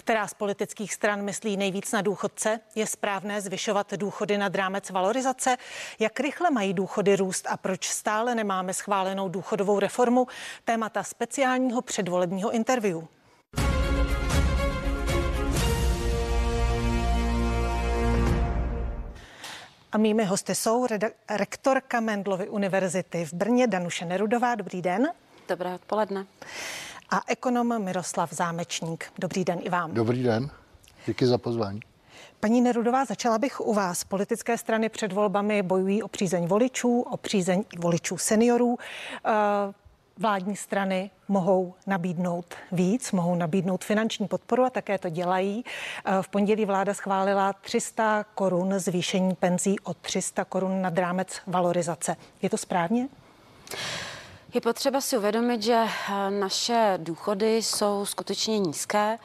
Která z politických stran myslí nejvíc na důchodce? Je správné zvyšovat důchody nad rámec valorizace? Jak rychle mají důchody růst a proč stále nemáme schválenou důchodovou reformu? Témata speciálního předvolebního interview. A mými hosty jsou rektorka Mendlovy univerzity v Brně Danuše Nerudová. Dobrý den. Dobré odpoledne. A ekonom Miroslav Zámečník. Dobrý den i vám. Dobrý den. Díky za pozvání. Paní Nerudová, začala bych u vás. Politické strany před volbami bojují o přízeň voličů, o přízeň voličů seniorů. Eh, vládní strany mohou nabídnout víc, mohou nabídnout finanční podporu a také to dělají. Eh, v pondělí vláda schválila 300 korun zvýšení penzí o 300 korun nad rámec valorizace. Je to správně? Je potřeba si uvědomit, že eh, naše důchody jsou skutečně nízké.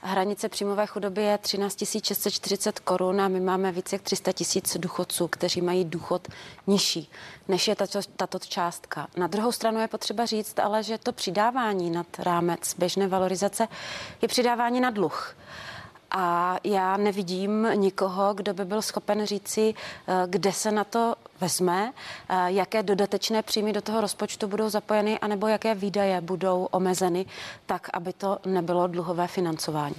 Hranice příjmové chudoby je 13 640 korun a my máme více jak 300 tisíc důchodců, kteří mají důchod nižší, než je tato, tato částka. Na druhou stranu je potřeba říct ale, že to přidávání nad rámec běžné valorizace je přidávání na dluh. A já nevidím nikoho, kdo by byl schopen říci, eh, kde se na to vezme, eh, jaké dodatečné příjmy do toho rozpočtu budou zapojeny, anebo jaké výdaje budou omezeny, tak, aby to nebylo dluhové financování.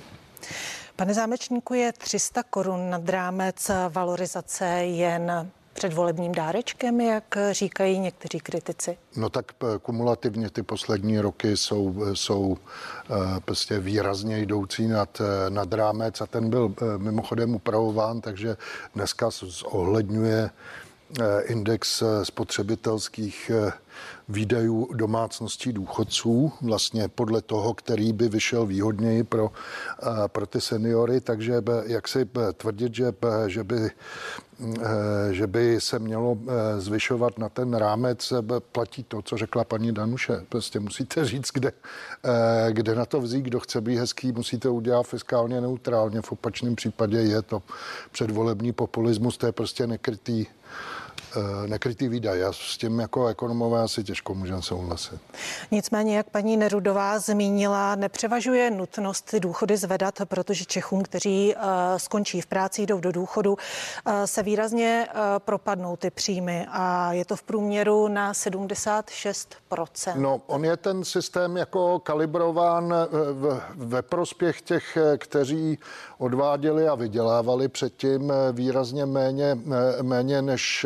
Pane zámečníku, je 300 korun nad rámec valorizace jen předvolebním dárečkem, jak říkají někteří kritici? No tak eh, kumulativně ty poslední roky jsou, jsou eh, prostě výrazně jdoucí nad, nad rámec a ten byl mimochodem upravován, takže dneska zohledňuje Eh, index eh, spotřebitelských eh, výdajů domácností důchodců, vlastně podle toho, který by vyšel výhodněji pro, pro ty seniory, takže jak si tvrdit, že, že by že by se mělo zvyšovat na ten rámec, platí to, co řekla paní Danuše. Prostě musíte říct, kde, kde na to vzít, kdo chce být hezký, musíte udělat fiskálně neutrálně. V opačném případě je to předvolební populismus, to je prostě nekrytý Eh, nekrytý výdaj. Já s tím jako ekonomové asi těžko můžeme souhlasit. Nicméně, jak paní Nerudová zmínila, nepřevažuje nutnost ty důchody zvedat, protože Čechům, kteří uh, skončí v práci, jdou do důchodu, uh, se výrazně uh, propadnou ty příjmy a je to v průměru na 76% No, on je ten systém jako kalibrován v, ve prospěch těch, kteří odváděli a vydělávali předtím výrazně méně, méně než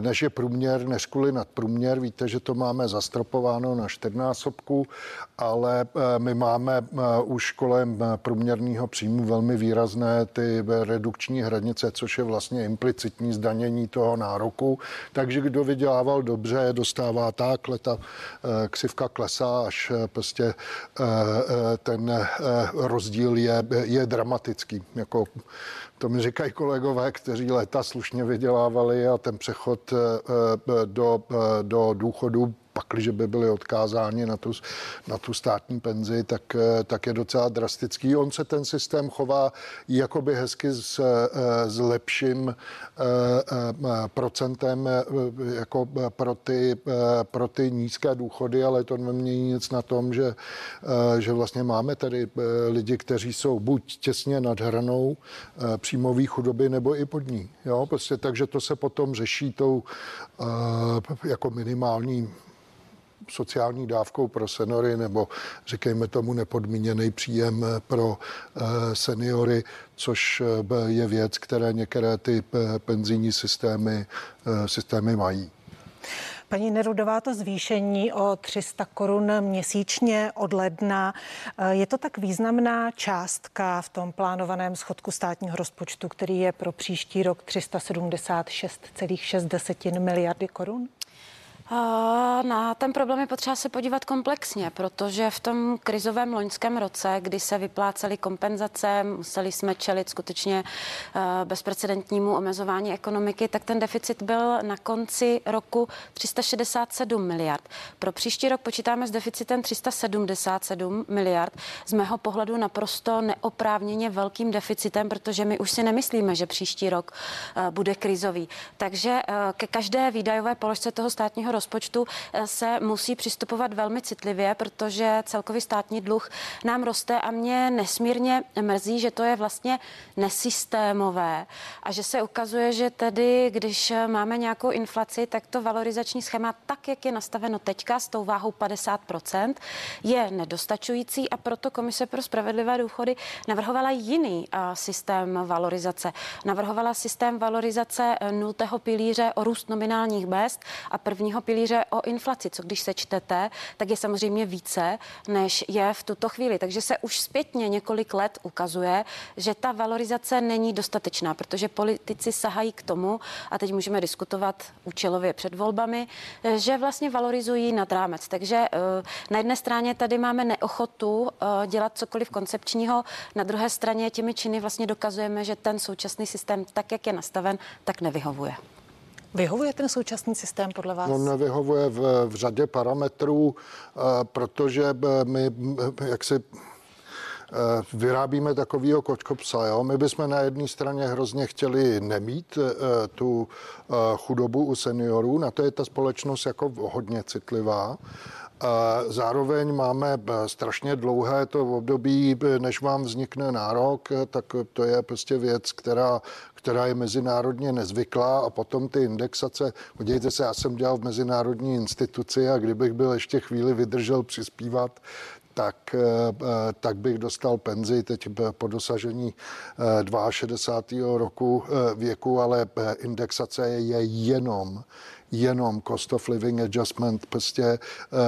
než je průměr, než kvůli nadprůměr. Víte, že to máme zastropováno na čtyřnásobku, ale eh, my máme eh, už kolem průměrného příjmu velmi výrazné ty redukční hranice, což je vlastně implicitní zdanění toho nároku. Takže kdo vydělával dobře, dostává takhle, ta ksivka klesá, až prostě ten rozdíl je, je dramatický. Jako to mi říkají kolegové, kteří léta slušně vydělávali a ten přechod eh, eh, do, eh, do důchodu pakliže by byli odkázáni na tu, na tu státní penzi, tak, tak je docela drastický. On se ten systém chová jakoby hezky s, s lepším procentem jako pro ty, pro ty nízké důchody, ale to nemění nic na tom, že, že vlastně máme tady lidi, kteří jsou buď těsně nad hranou příjmové chudoby, nebo i pod ní. Jo? Prostě, takže to se potom řeší tou jako minimální sociální dávkou pro seniory nebo říkejme tomu nepodmíněný příjem pro eh, seniory, což eh, je věc, které některé ty eh, penzijní systémy, systémy mají. Paní Nerudová, to zvýšení o 300 korun měsíčně od ledna, je to tak významná částka v tom plánovaném schodku státního rozpočtu, který je pro příští rok 376,6 miliardy korun? Na ten problém je potřeba se podívat komplexně, protože v tom krizovém loňském roce, kdy se vyplácely kompenzace, museli jsme čelit skutečně eh, bezprecedentnímu omezování ekonomiky, tak ten deficit byl na konci roku 367 miliard. Pro příští rok počítáme s deficitem 377 miliard. Z mého pohledu naprosto neoprávněně velkým deficitem, protože my už si nemyslíme, že příští rok eh, bude krizový. Takže eh, ke každé výdajové položce toho státního rozpočtu se musí přistupovat velmi citlivě, protože celkový státní dluh nám roste a mě nesmírně mrzí, že to je vlastně nesystémové a že se ukazuje, že tedy, když máme nějakou inflaci, tak to valorizační schéma, tak jak je nastaveno teďka s tou váhou 50%, je nedostačující a proto Komise pro spravedlivé důchody navrhovala jiný systém valorizace. Navrhovala systém valorizace nultého pilíře o růst nominálních mest a prvního pilíře o inflaci, co když se čtete, tak je samozřejmě více, než je v tuto chvíli. Takže se už zpětně několik let ukazuje, že ta valorizace není dostatečná, protože politici sahají k tomu, a teď můžeme diskutovat účelově před volbami, že vlastně valorizují nad rámec. Takže e, na jedné straně tady máme neochotu dělat cokoliv koncepčního, na druhé straně těmi činy vlastně dokazujeme, že ten současný systém, tak jak je nastaven, tak nevyhovuje. Vyhovuje ten současný systém podle vás? No nevyhovuje v, v řadě parametrů, eh, protože eh, my eh, jak si vyrábíme takovýho kočkopsa. Jo? My bychom na jedné straně hrozně chtěli nemít tu chudobu u seniorů, na to je ta společnost jako hodně citlivá. Zároveň máme strašně dlouhé to období, než vám vznikne nárok, tak to je prostě věc, která, která je mezinárodně nezvyklá a potom ty indexace, podívejte se, já jsem dělal v mezinárodní instituci a kdybych byl ještě chvíli vydržel přispívat, tak, tak bych dostal penzi teď po dosažení 62. roku věku, ale indexace je jenom jenom cost of living adjustment, prostě eh,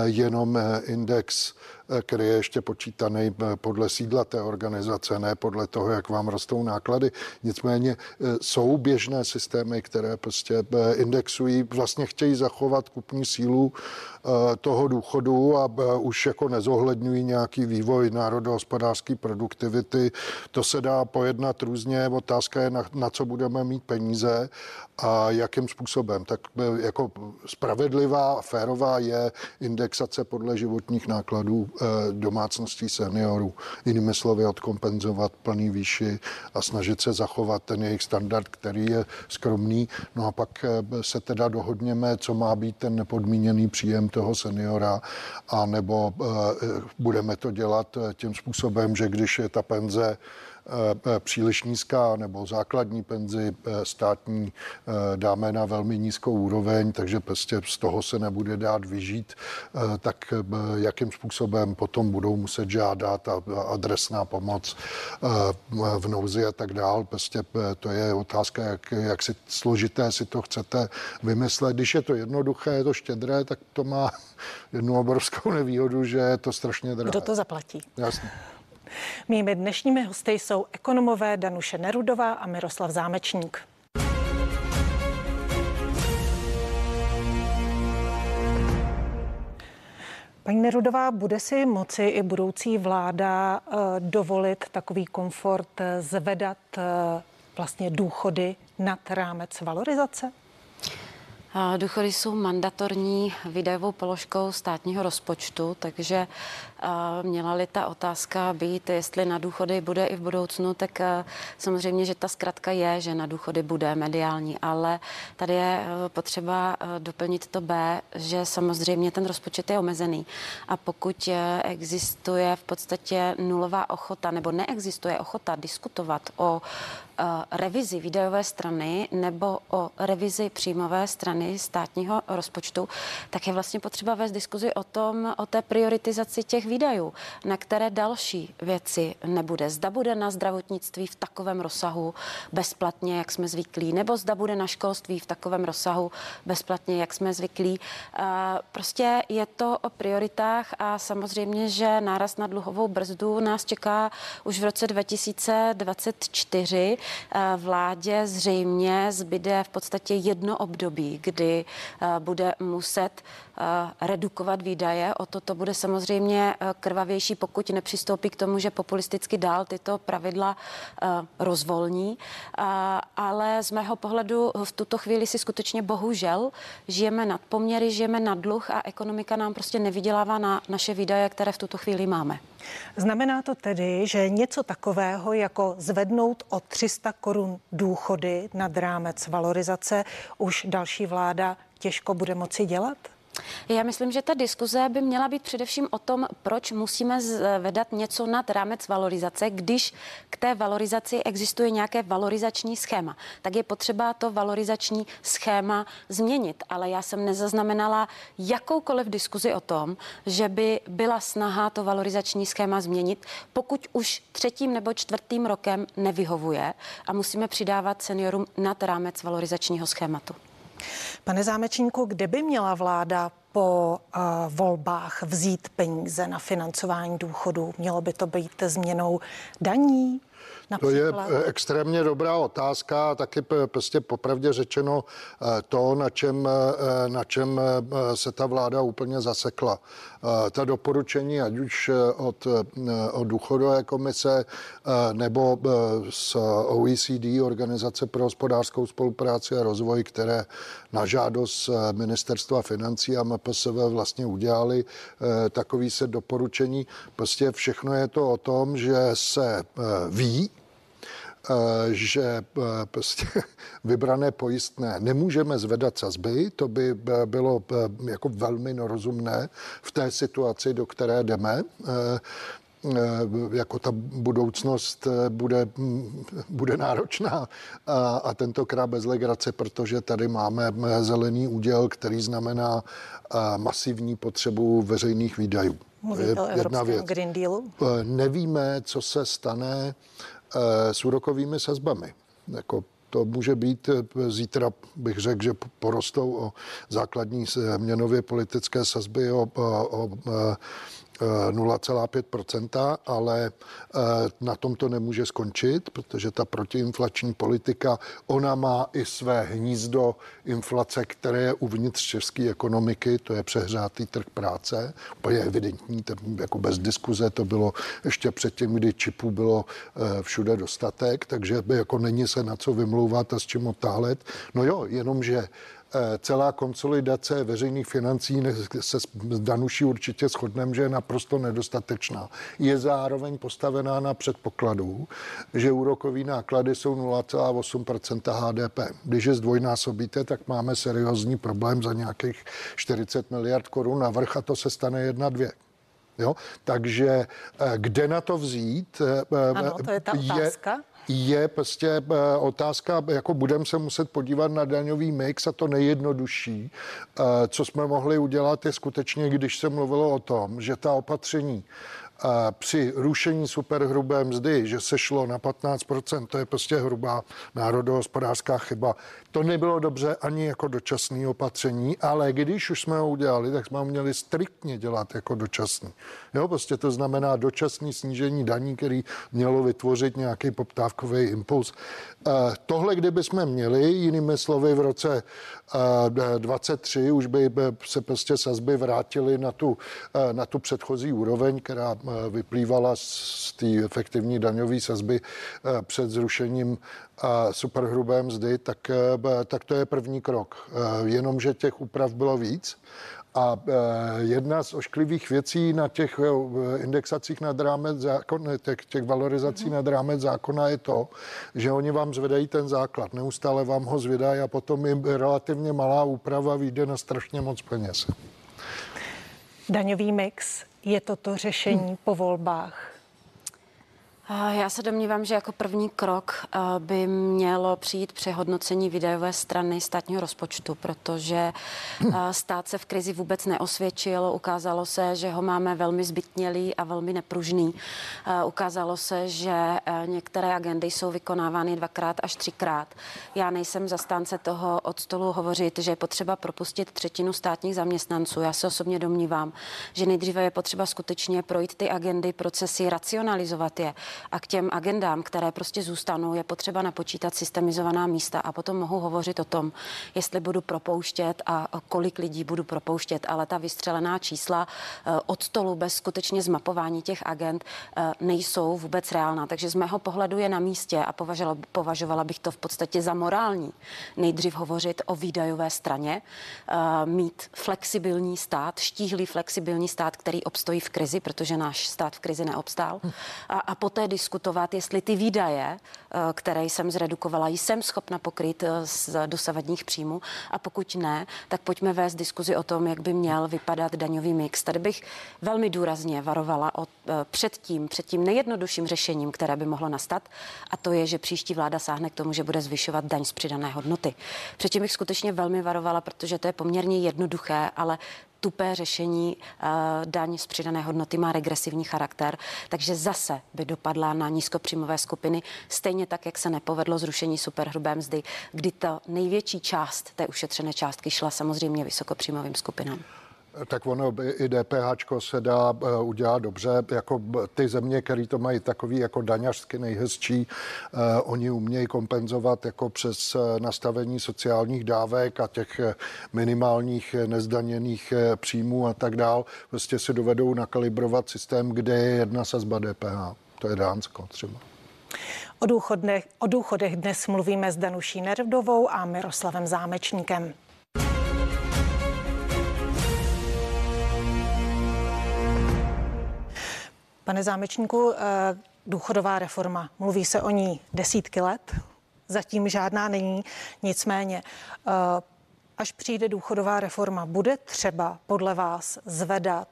jenom eh, index který je ještě počítaný eh, podle sídla té organizace, ne podle toho, jak vám rostou náklady. Nicméně eh, jsou běžné systémy, které prostě eh, indexují, vlastně chtějí zachovat kupní sílu toho důchodu a už jako nezohledňují nějaký vývoj národohospodářské produktivity. To se dá pojednat různě. Otázka je, na, na co budeme mít peníze a jakým způsobem. Tak jako spravedlivá, férová je indexace podle životních nákladů domácností seniorů. Jinými slovy odkompenzovat plný výši a snažit se zachovat ten jejich standard, který je skromný. No a pak eh, se teda dohodněme, co má být ten nepodmíněný příjem toho seniora, a nebo eh, budeme to dělat tím způsobem, že když je ta penze Eh, příliš nízká nebo základní penzi eh, státní eh, dáme na velmi nízkou úroveň, takže prostě z toho se nebude dát vyžít, tak jakým způsobem potom budou muset žádat a adresná pomoc v nouzi a tak dál. Prostě to je otázka, jak, jak si složité si to chcete vymyslet. Když je to jednoduché, je to štědré, tak to má jednu obrovskou nevýhodu, že je to strašně drahé. Kdo to zaplatí? Jasně. Mými dnešními hosty jsou ekonomové Danuše Nerudová a Miroslav Zámečník. Paní Nerudová, bude si moci i budoucí vláda eh, dovolit takový komfort eh, zvedat eh, vlastně důchody nad rámec valorizace? Důchody jsou mandatorní výdajovou položkou státního rozpočtu, takže měla-li ta otázka být, jestli na důchody bude i v budoucnu, tak samozřejmě, že ta zkratka je, že na důchody bude mediální, ale tady je potřeba doplnit to B, že samozřejmě ten rozpočet je omezený. A pokud e, existuje v podstatě nulová ochota nebo neexistuje ochota diskutovat o revizi výdajové strany nebo o revizi příjmové strany státního rozpočtu, tak je vlastně potřeba vést diskuzi o tom, o té prioritizaci těch výdajů, na které další věci nebude. Zda bude na zdravotnictví v takovém rozsahu bezplatně, jak jsme zvyklí, nebo zda bude na školství v takovém rozsahu bezplatně, jak jsme zvyklí. Prostě je to o prioritách a samozřejmě, že náraz na dluhovou brzdu nás čeká už v roce 2024. Vládě zřejmě zbyde v podstatě jedno období, kdy bude muset redukovat výdaje. O to to bude samozřejmě krvavější, pokud nepřistoupí k tomu, že populisticky dál tyto pravidla rozvolní. Ale z mého pohledu v tuto chvíli si skutečně bohužel žijeme nad poměry, žijeme nad dluh a ekonomika nám prostě nevydělává na naše výdaje, které v tuto chvíli máme. Znamená to tedy, že něco takového jako zvednout o 300 korun důchody nad rámec valorizace už další vláda těžko bude moci dělat? Já myslím, že ta diskuze by měla být především o tom, proč musíme zvedat něco nad rámec valorizace, když k té valorizaci existuje nějaké valorizační schéma. Tak je potřeba to valorizační schéma změnit. Ale já jsem nezaznamenala jakoukoliv diskuzi o tom, že by byla snaha to valorizační schéma změnit, pokud už třetím nebo čtvrtým rokem nevyhovuje a musíme přidávat seniorům nad rámec valorizačního schématu. Pane Zámečníku, kde by měla vláda po uh, volbách vzít peníze na financování důchodů? Mělo by to být změnou daní, Například? To je eh, extrémně dobrá otázka, taky prostě popravdě řečeno eh, to, na čem, eh, na čem se ta vláda úplně zasekla. Ta doporučení, ať už od, od důchodové komise nebo z OECD, Organizace pro hospodářskou spolupráci a rozvoj, které na žádost ministerstva financí a MPSV vlastně udělali takový se doporučení. Prostě všechno je to o tom, že se ví, Eh, že eh, prostě vybrané pojistné nemůžeme zvedat sazby, to by eh, bylo jako velmi rozumné v té situaci, do které jdeme jako ta budoucnost bude, mm, bude náročná a, a tentokrát bez legrace, protože tady máme zelený úděl, který znamená masivní potřebu veřejných výdajů. Mluvíte o Jedna věc. Green Dealu? Nevíme, co se stane Eh, s úrokovými sazbami. Jako to může být eh, zítra, bych řekl, že porostou o základní měnově politické sazby o, o, o 0,5%, ale eh, na tom to nemůže skončit, protože ta protiinflační politika, ona má i své hnízdo inflace, které je uvnitř české ekonomiky, to je přehrátý trh práce, to je evidentní, to jako bez diskuze to bylo ještě předtím, kdy čipů bylo eh, všude dostatek, takže jako není se na co vymlouvat a s čím otálet. No jo, jenomže celá konsolidace veřejných financí se s Danuší určitě shodneme, že je naprosto nedostatečná. Je zároveň postavená na předpokladu, že úrokové náklady jsou 0,8% HDP. Když je zdvojnásobíte, tak máme seriózní problém za nějakých 40 miliard korun na vrch a to se stane jedna, dvě. Jo? Takže eh, kde na to vzít? Eh, ano, to je ta otázka. Je, je prostě eh, otázka, jako budeme se muset podívat na daňový mix a to nejjednodušší, eh, co jsme mohli udělat, je skutečně, když se mluvilo o tom, že ta opatření při rušení superhrubé mzdy, že se šlo na 15%, to je prostě hrubá národohospodářská chyba. To nebylo dobře ani jako dočasné opatření, ale když už jsme ho udělali, tak jsme ho měli striktně dělat jako dočasný. Jo, prostě to znamená dočasné snížení daní, který mělo vytvořit nějaký poptávkový impuls. Eh, tohle, kdyby jsme měli, jinými slovy v roce 23 už by se prostě sazby vrátily na tu, eh, na tu předchozí úroveň, která vyplývala z té efektivní daňové sazby před zrušením superhrubé mzdy, tak, tak to je první krok. Jenomže těch úprav bylo víc a jedna z ošklivých věcí na těch indexacích nad rámec zákona, těch, těch valorizací mm-hmm. nad rámec zákona je to, že oni vám zvedají ten základ, neustále vám ho zvedají a potom jim relativně malá úprava vyjde na strašně moc peněz. Daňový mix je toto řešení po volbách? Já se domnívám, že jako první krok by mělo přijít přehodnocení výdajové strany státního rozpočtu, protože stát se v krizi vůbec neosvědčil. Ukázalo se, že ho máme velmi zbytnělý a velmi nepružný. Ukázalo se, že některé agendy jsou vykonávány dvakrát až třikrát. Já nejsem zastánce toho od stolu hovořit, že je potřeba propustit třetinu státních zaměstnanců. Já se osobně domnívám, že nejdříve je potřeba skutečně projít ty agendy, procesy, racionalizovat je a k těm agendám, které prostě zůstanou, je potřeba napočítat systemizovaná místa a potom mohu hovořit o tom, jestli budu propouštět a kolik lidí budu propouštět, ale ta vystřelená čísla eh, od stolu bez skutečně zmapování těch agent eh, nejsou vůbec reálná. Takže z mého pohledu je na místě a považovala, považovala bych to v podstatě za morální. Nejdřív hovořit o výdajové straně, eh, mít flexibilní stát, štíhlý flexibilní stát, který obstojí v krizi, protože náš stát v krizi neobstál. A, a poté poté diskutovat, jestli ty výdaje, eh, které jsem zredukovala, jsem schopna pokryt eh, z dosavadních příjmů a pokud ne, tak pojďme vést diskuzi o tom, jak by měl vypadat daňový mix. Tady bych velmi důrazně varovala o, před tím, před tím nejjednodušším řešením, které by mohlo nastat a to je, že příští vláda sáhne k tomu, že bude zvyšovat daň z přidané hodnoty. Předtím bych skutečně velmi varovala, protože to je poměrně jednoduché, ale tupé řešení uh, daň z přidané hodnoty má regresivní charakter, takže zase by dopadla na nízkopříjmové skupiny, stejně tak, jak se nepovedlo zrušení superhrubé mzdy, kdy ta největší část té ušetřené částky šla samozřejmě vysokopříjmovým skupinám. Tak ono i DPH se dá eh, udělat dobře, jako ty země, které to mají takový jako daňařsky nejhezčí, eh, oni umějí kompenzovat jako přes eh, nastavení sociálních dávek a těch minimálních nezdaněných příjmů a tak dál. Prostě si dovedou nakalibrovat systém, kde je jedna sazba DPH. To je Dánsko třeba. O důchodech, o důchodech dnes mluvíme s Danuší Nervdovou a Miroslavem Zámečníkem. Pane zámečníku, eh, důchodová reforma, mluví se o ní desítky let, zatím žádná není, nicméně eh, až přijde důchodová reforma, bude třeba podle vás zvedat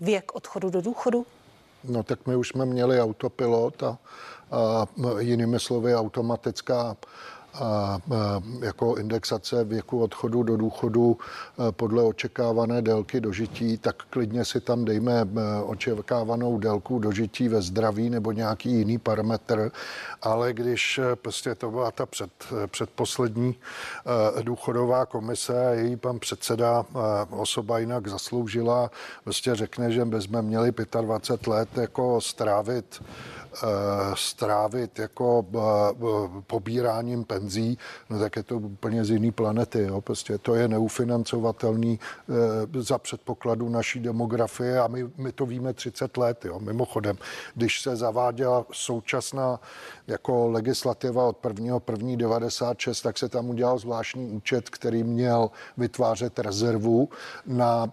věk odchodu do důchodu? No tak my už jsme měli autopilot a, a jinými slovy automatická jako indexace věku odchodu do důchodu e, podle očekávané délky dožití, tak klidně si tam dejme e, očekávanou délku dožití ve zdraví nebo nějaký jiný parametr, ale když e, prostě to byla ta před, předposlední důchodová komise a její pan předseda osoba jinak zasloužila, prostě řekne, že jsme měli 25 let jako strávit strávit jako pobíráním penzí, no tak je to úplně z jiný planety. Jo. Prostě to je neufinancovatelný za předpokladu naší demografie a my, my to víme 30 let. Jo. Mimochodem, když se zaváděla současná jako legislativa od 1.1.96, tak se tam udělal zvláštní účet, který měl vytvářet rezervu na,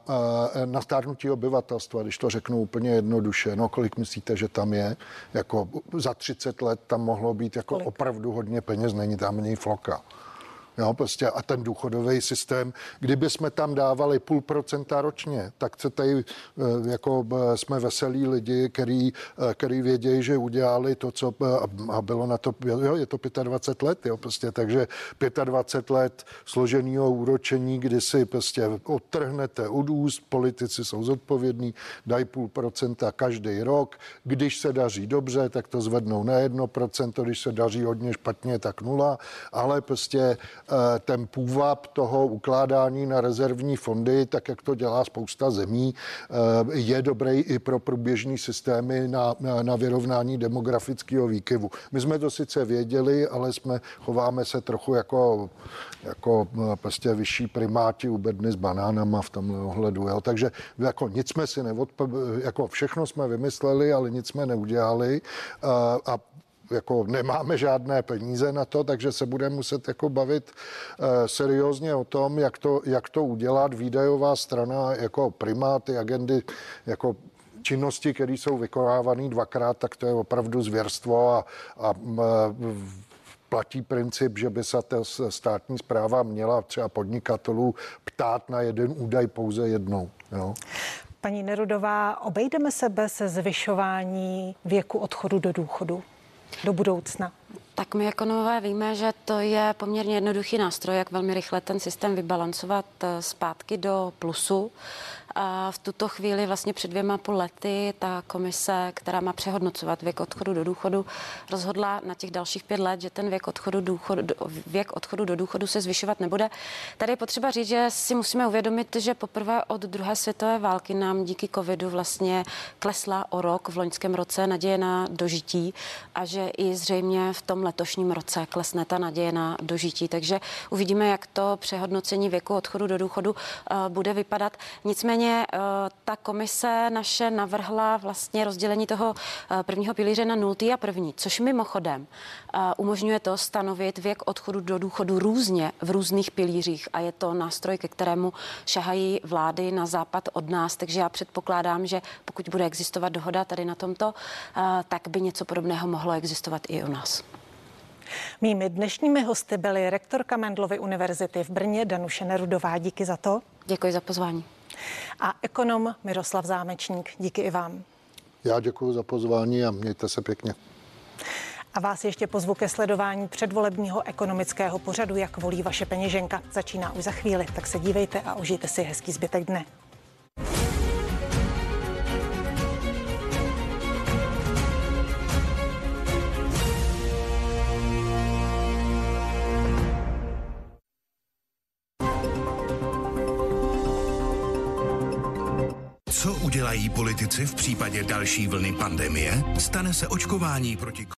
na stárnutí obyvatelstva, když to řeknu úplně jednoduše. No, kolik myslíte, že tam je? Jako jako za 30 let tam mohlo být jako Kolik? opravdu hodně peněz, není tam ani floka. Jo, prostě a ten důchodový systém, kdyby jsme tam dávali půl procenta ročně, tak se tady eh, jako eh, jsme veselí lidi, který, eh, který vědějí, že udělali to, co a bylo na to, jo, je to 25 let, jo, prostě, takže 25 let složeného úročení, kdy si prostě odtrhnete od úst, politici jsou zodpovědní, dají půl procenta každý rok, když se daří dobře, tak to zvednou na jedno procento, když se daří hodně špatně, tak nula, ale prostě ten půvab toho ukládání na rezervní fondy, tak jak to dělá spousta zemí, eh, je dobrý i pro průběžní systémy na, na vyrovnání demografického výkyvu. My jsme to sice věděli, ale jsme chováme se trochu jako, jako eh, prostě vyšší primáti u bedny s banánama v tomhle ohledu. Jo. Takže jako nic jsme si neodpo, jako všechno jsme vymysleli, ale nic jsme neudělali a jako nemáme žádné peníze na to, takže se budeme muset jako bavit e, seriózně o tom, jak to, jak to udělat. Výdajová strana jako primáty agendy jako činnosti, které jsou vykonávané dvakrát, tak to je opravdu zvěrstvo a, a platí princip, že by se ta státní zpráva měla třeba podnikatelů ptát na jeden údaj pouze jednou. Jo. Paní Nerudová, obejdeme se bez zvyšování věku odchodu do důchodu? Do budoucna? Tak my ekonomové víme, že to je poměrně jednoduchý nástroj, jak velmi rychle ten systém vybalancovat eh, zpátky do plusu. A v tuto chvíli vlastně před dvěma půl lety ta komise, která má přehodnocovat věk odchodu do důchodu, rozhodla na těch dalších pět let, že ten věk odchodu, důchodu, věk odchodu do důchodu se zvyšovat nebude. Tady je potřeba říct, že si musíme uvědomit, že poprvé od druhé světové války nám díky covidu vlastně klesla o rok v loňském roce naděje na dožití a že i zřejmě v tom letošním roce klesne ta naděje na dožití. Takže uvidíme, jak to přehodnocení věku odchodu do důchodu bude vypadat. Nicméně ta komise naše navrhla vlastně rozdělení toho prvního pilíře na nultý a první, což mimochodem umožňuje to stanovit věk odchodu do důchodu různě v různých pilířích a je to nástroj, ke kterému šahají vlády na západ od nás, takže já předpokládám, že pokud bude existovat dohoda tady na tomto, tak by něco podobného mohlo existovat i u nás. Mými dnešními hosty byly rektorka Mendlovy univerzity v Brně Danuše Nerudová. Díky za to. Děkuji za pozvání. A ekonom Miroslav Zámečník. Díky i vám. Já děkuji za pozvání a mějte se pěkně. A vás ještě pozvu ke sledování předvolebního ekonomického pořadu, jak volí vaše peněženka. Začíná už za chvíli, tak se dívejte a užijte si hezký zbytek dne. Politici v případě další vlny pandemie? Stane se očkování proti